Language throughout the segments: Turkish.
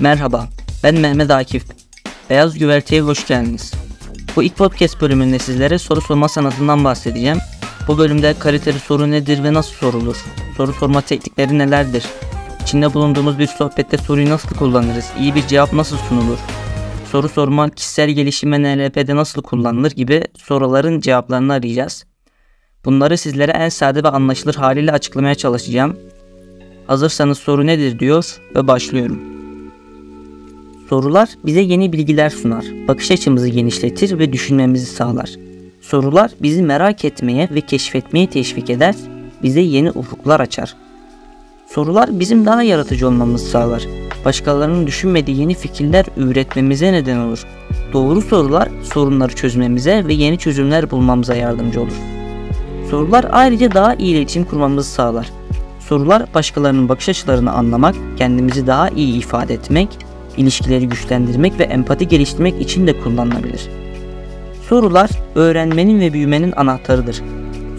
Merhaba, ben Mehmet Akif. Beyaz Güverte'ye hoş geldiniz. Bu ilk podcast bölümünde sizlere soru sorma sanatından bahsedeceğim. Bu bölümde kaliteli soru nedir ve nasıl sorulur? Soru sorma teknikleri nelerdir? İçinde bulunduğumuz bir sohbette soruyu nasıl kullanırız? İyi bir cevap nasıl sunulur? Soru sorma, kişisel gelişim ve NLP'de nasıl kullanılır gibi soruların cevaplarını arayacağız. Bunları sizlere en sade ve anlaşılır haliyle açıklamaya çalışacağım. Hazırsanız soru nedir diyor ve başlıyorum. Sorular bize yeni bilgiler sunar, bakış açımızı genişletir ve düşünmemizi sağlar. Sorular bizi merak etmeye ve keşfetmeye teşvik eder, bize yeni ufuklar açar. Sorular bizim daha yaratıcı olmamızı sağlar. Başkalarının düşünmediği yeni fikirler üretmemize neden olur. Doğru sorular sorunları çözmemize ve yeni çözümler bulmamıza yardımcı olur. Sorular ayrıca daha iyi iletişim kurmamızı sağlar. Sorular başkalarının bakış açılarını anlamak, kendimizi daha iyi ifade etmek, ilişkileri güçlendirmek ve empati geliştirmek için de kullanılabilir. Sorular öğrenmenin ve büyümenin anahtarıdır.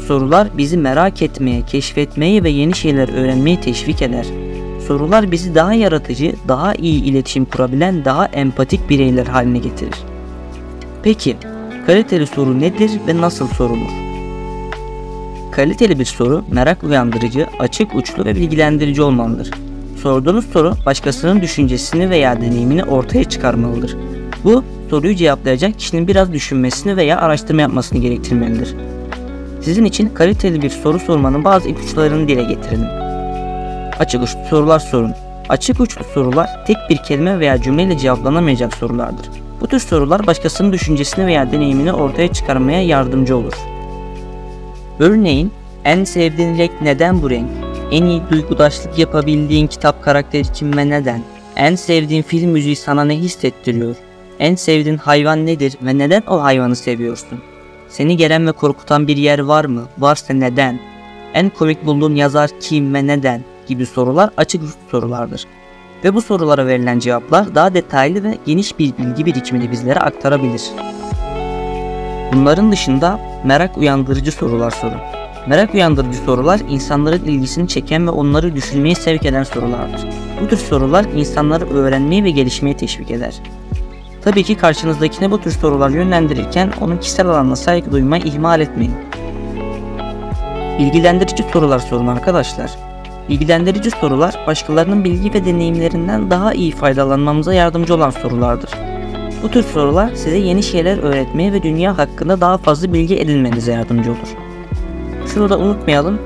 Sorular bizi merak etmeye, keşfetmeye ve yeni şeyler öğrenmeye teşvik eder. Sorular bizi daha yaratıcı, daha iyi iletişim kurabilen, daha empatik bireyler haline getirir. Peki, kaliteli soru nedir ve nasıl sorulur? Kaliteli bir soru merak uyandırıcı, açık uçlu ve bilgilendirici olmalıdır. Sorduğunuz soru başkasının düşüncesini veya deneyimini ortaya çıkarmalıdır. Bu soruyu cevaplayacak kişinin biraz düşünmesini veya araştırma yapmasını gerektirmelidir. Sizin için kaliteli bir soru sormanın bazı ipuçlarını dile getirelim. Açık uçlu sorular sorun. Açık uçlu sorular tek bir kelime veya cümleyle cevaplanamayacak sorulardır. Bu tür sorular başkasının düşüncesini veya deneyimini ortaya çıkarmaya yardımcı olur. Örneğin en sevdiğin renk neden bu renk? En iyi duygudaşlık yapabildiğin kitap karakteri kim ve neden? En sevdiğin film müziği sana ne hissettiriyor? En sevdiğin hayvan nedir ve neden o hayvanı seviyorsun? Seni gelen ve korkutan bir yer var mı? Varsa neden? En komik bulduğun yazar kim ve neden? gibi sorular açık sorulardır. Ve bu sorulara verilen cevaplar daha detaylı ve geniş bir bilgi birikimini bizlere aktarabilir. Bunların dışında merak uyandırıcı sorular sorun. Merak uyandırıcı sorular insanların ilgisini çeken ve onları düşünmeye sevk eden sorulardır. Bu tür sorular insanları öğrenmeye ve gelişmeye teşvik eder. Tabii ki karşınızdakine bu tür sorular yönlendirirken onun kişisel alanına saygı duymayı ihmal etmeyin. Bilgilendirici sorular sorun arkadaşlar. Bilgilendirici sorular başkalarının bilgi ve deneyimlerinden daha iyi faydalanmamıza yardımcı olan sorulardır. Bu tür sorular size yeni şeyler öğretmeye ve dünya hakkında daha fazla bilgi edinmenize yardımcı olur. Şunu da unutmayalım,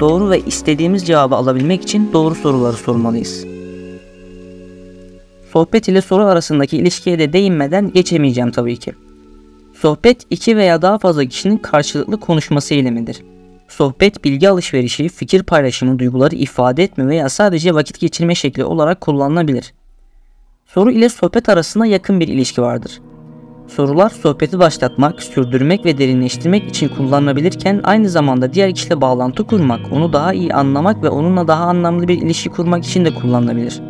doğru ve istediğimiz cevabı alabilmek için doğru soruları sormalıyız. Sohbet ile soru arasındaki ilişkiye de değinmeden geçemeyeceğim tabii ki. Sohbet iki veya daha fazla kişinin karşılıklı konuşması eylemidir. Sohbet bilgi alışverişi, fikir paylaşımı, duyguları ifade etme veya sadece vakit geçirme şekli olarak kullanılabilir. Soru ile sohbet arasında yakın bir ilişki vardır. Sorular sohbeti başlatmak, sürdürmek ve derinleştirmek için kullanılabilirken aynı zamanda diğer kişiyle bağlantı kurmak, onu daha iyi anlamak ve onunla daha anlamlı bir ilişki kurmak için de kullanılabilir.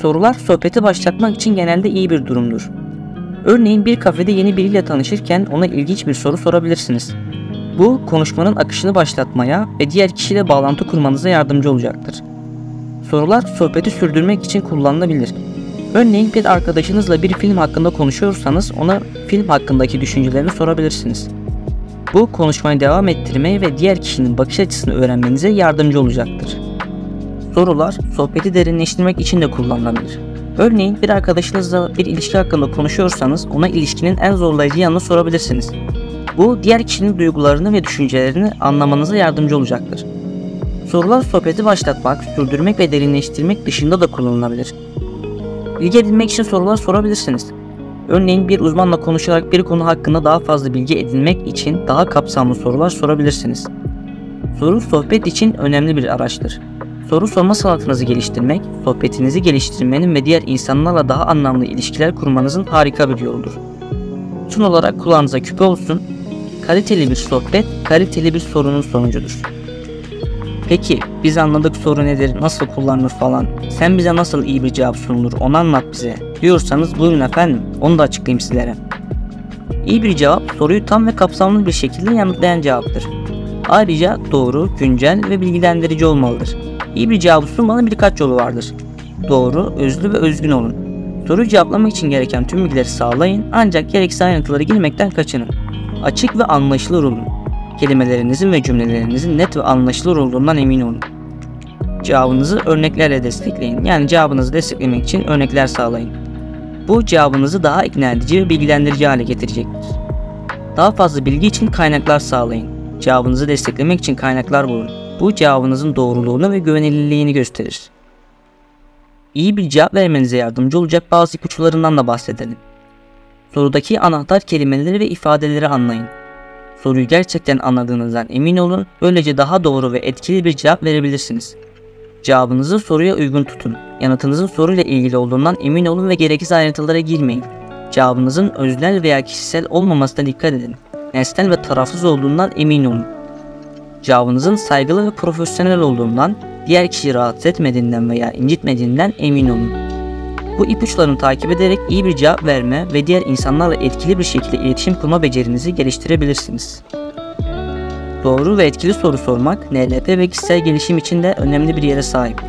Sorular sohbeti başlatmak için genelde iyi bir durumdur. Örneğin bir kafede yeni biriyle tanışırken ona ilginç bir soru sorabilirsiniz. Bu konuşmanın akışını başlatmaya ve diğer kişiyle bağlantı kurmanıza yardımcı olacaktır. Sorular sohbeti sürdürmek için kullanılabilir. Örneğin bir arkadaşınızla bir film hakkında konuşuyorsanız ona film hakkındaki düşüncelerini sorabilirsiniz. Bu konuşmayı devam ettirmeye ve diğer kişinin bakış açısını öğrenmenize yardımcı olacaktır. Sorular sohbeti derinleştirmek için de kullanılabilir. Örneğin bir arkadaşınızla bir ilişki hakkında konuşuyorsanız ona ilişkinin en zorlayıcı yanını sorabilirsiniz. Bu diğer kişinin duygularını ve düşüncelerini anlamanıza yardımcı olacaktır. Sorular sohbeti başlatmak, sürdürmek ve derinleştirmek dışında da kullanılabilir. Bilgi edinmek için sorular sorabilirsiniz. Örneğin bir uzmanla konuşarak bir konu hakkında daha fazla bilgi edinmek için daha kapsamlı sorular sorabilirsiniz. Soru sohbet için önemli bir araçtır. Soru sorma sanatınızı geliştirmek, sohbetinizi geliştirmenin ve diğer insanlarla daha anlamlı ilişkiler kurmanızın harika bir yoludur. Son olarak kulağınıza küpe olsun, kaliteli bir sohbet, kaliteli bir sorunun sonucudur. Peki biz anladık soru nedir, nasıl kullanılır falan. Sen bize nasıl iyi bir cevap sunulur onu anlat bize. Diyorsanız buyurun efendim onu da açıklayayım sizlere. İyi bir cevap soruyu tam ve kapsamlı bir şekilde yanıtlayan cevaptır. Ayrıca doğru, güncel ve bilgilendirici olmalıdır. İyi bir cevabı sunmanın birkaç yolu vardır. doğru, özlü ve özgün olun. Soruyu cevaplamak için gereken tüm bilgileri sağlayın ancak gereksiz ayrıntılara girmekten kaçının. Açık ve anlaşılır olun. Kelimelerinizin ve cümlelerinizin net ve anlaşılır olduğundan emin olun. Cevabınızı örneklerle destekleyin. Yani cevabınızı desteklemek için örnekler sağlayın. Bu cevabınızı daha ikna edici ve bilgilendirici hale getirecektir. Daha fazla bilgi için kaynaklar sağlayın. Cevabınızı desteklemek için kaynaklar bulun. Bu cevabınızın doğruluğunu ve güvenilirliğini gösterir. İyi bir cevap vermenize yardımcı olacak bazı ipuçlarından da bahsedelim. Sorudaki anahtar kelimeleri ve ifadeleri anlayın. Soruyu gerçekten anladığınızdan emin olun, böylece daha doğru ve etkili bir cevap verebilirsiniz. Cevabınızı soruya uygun tutun. Yanıtınızın soruyla ilgili olduğundan emin olun ve gereksiz ayrıntılara girmeyin. Cevabınızın öznel veya kişisel olmamasına dikkat edin. Nesnel ve tarafsız olduğundan emin olun. Cevabınızın saygılı ve profesyonel olduğundan, diğer kişiyi rahatsız etmediğinden veya incitmediğinden emin olun. Bu ipuçlarını takip ederek iyi bir cevap verme ve diğer insanlarla etkili bir şekilde iletişim kurma becerinizi geliştirebilirsiniz. Doğru ve etkili soru sormak NLP ve kişisel gelişim için de önemli bir yere sahip.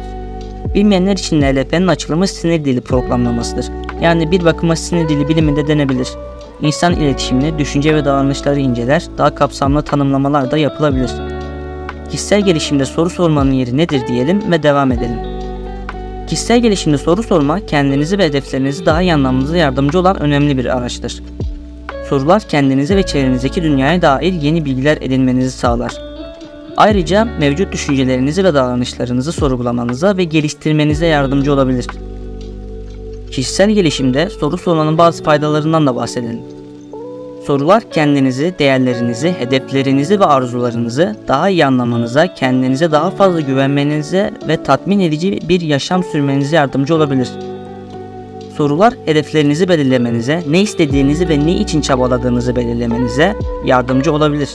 Bilmeyenler için NLP'nin açılımı sinir dili programlamasıdır. Yani bir bakıma sinir dili biliminde denebilir. İnsan iletişimini, düşünce ve davranışları inceler, daha kapsamlı tanımlamalar da yapılabilir. Kişisel gelişimde soru sormanın yeri nedir diyelim ve devam edelim. Kişisel gelişimde soru sorma, kendinizi ve hedeflerinizi daha iyi anlamanıza yardımcı olan önemli bir araçtır. Sorular kendinize ve çevrenizdeki dünyaya dair yeni bilgiler edinmenizi sağlar. Ayrıca mevcut düşüncelerinizi ve davranışlarınızı sorgulamanıza ve geliştirmenize yardımcı olabilir. Kişisel gelişimde soru sormanın bazı faydalarından da bahsedelim. Sorular kendinizi, değerlerinizi, hedeflerinizi ve arzularınızı daha iyi anlamanıza, kendinize daha fazla güvenmenize ve tatmin edici bir yaşam sürmenize yardımcı olabilir. Sorular hedeflerinizi belirlemenize, ne istediğinizi ve ne için çabaladığınızı belirlemenize yardımcı olabilir.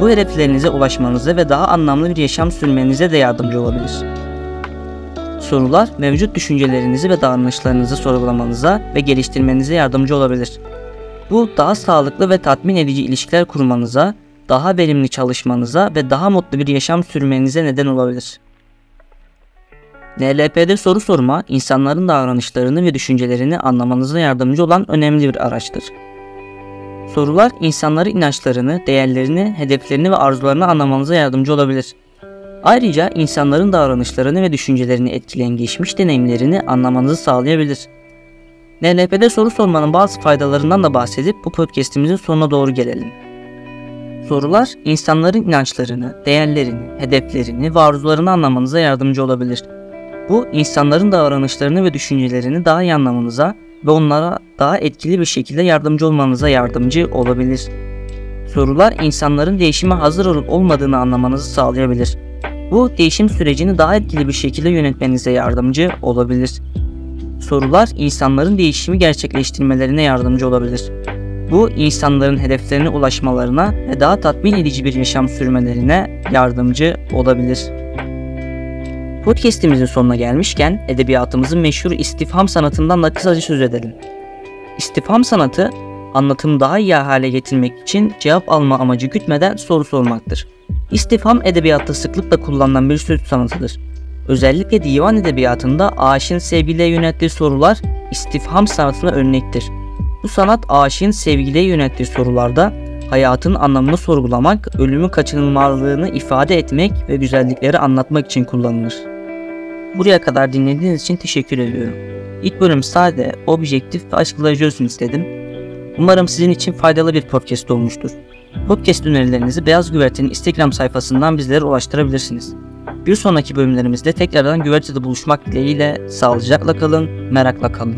Bu hedeflerinize ulaşmanıza ve daha anlamlı bir yaşam sürmenize de yardımcı olabilir. Sorular mevcut düşüncelerinizi ve davranışlarınızı sorgulamanıza ve geliştirmenize yardımcı olabilir. Bu daha sağlıklı ve tatmin edici ilişkiler kurmanıza, daha verimli çalışmanıza ve daha mutlu bir yaşam sürmenize neden olabilir. NLP'de soru sorma, insanların davranışlarını ve düşüncelerini anlamanıza yardımcı olan önemli bir araçtır. Sorular insanların inançlarını, değerlerini, hedeflerini ve arzularını anlamanıza yardımcı olabilir. Ayrıca insanların davranışlarını ve düşüncelerini etkileyen geçmiş deneyimlerini anlamanızı sağlayabilir. NLP'de soru sormanın bazı faydalarından da bahsedip bu podcast'imizin sonuna doğru gelelim. Sorular insanların inançlarını, değerlerini, hedeflerini ve arzularını anlamanıza yardımcı olabilir. Bu insanların davranışlarını ve düşüncelerini daha iyi anlamanıza ve onlara daha etkili bir şekilde yardımcı olmanıza yardımcı olabilir. Sorular insanların değişime hazır olup olmadığını anlamanızı sağlayabilir. Bu değişim sürecini daha etkili bir şekilde yönetmenize yardımcı olabilir. Sorular insanların değişimi gerçekleştirmelerine yardımcı olabilir. Bu insanların hedeflerine ulaşmalarına ve daha tatmin edici bir yaşam sürmelerine yardımcı olabilir. Podcast'imizin sonuna gelmişken edebiyatımızın meşhur istifham sanatından da kısaca söz edelim. İstifham sanatı anlatımı daha iyi hale getirmek için cevap alma amacı gütmeden soru sormaktır. İstifham edebiyatta sıklıkla kullanılan bir söz sanatıdır. Özellikle divan edebiyatında aşığın sevgiliye yönelttiği sorular istifham sanatına örnektir. Bu sanat aşığın sevgiliye yönelttiği sorularda hayatın anlamını sorgulamak, ölümün kaçınılmazlığını ifade etmek ve güzellikleri anlatmak için kullanılır. Buraya kadar dinlediğiniz için teşekkür ediyorum. İlk bölüm sade, objektif ve açıklayıcı olsun istedim. Umarım sizin için faydalı bir podcast olmuştur. Podcast önerilerinizi Beyaz Güverte'nin Instagram sayfasından bizlere ulaştırabilirsiniz. Bir sonraki bölümlerimizde tekrardan güvertede buluşmak dileğiyle sağlıcakla kalın, merakla kalın.